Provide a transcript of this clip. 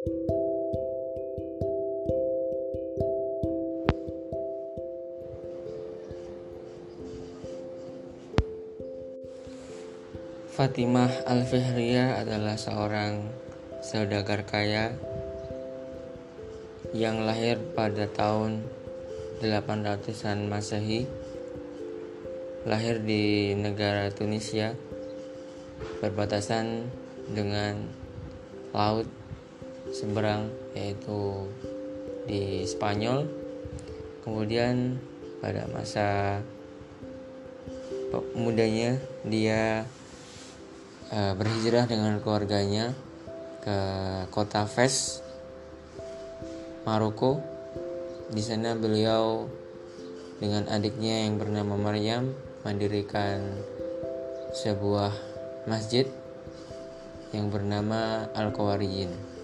Fatimah Al-Fihriya adalah seorang saudagar kaya yang lahir pada tahun 800-an Masehi. Lahir di negara Tunisia, berbatasan dengan laut seberang yaitu di Spanyol. Kemudian pada masa mudanya dia uh, berhijrah dengan keluarganya ke kota Fes, Maroko. Di sana beliau dengan adiknya yang bernama Maryam mendirikan sebuah masjid yang bernama Al-Qawariyin.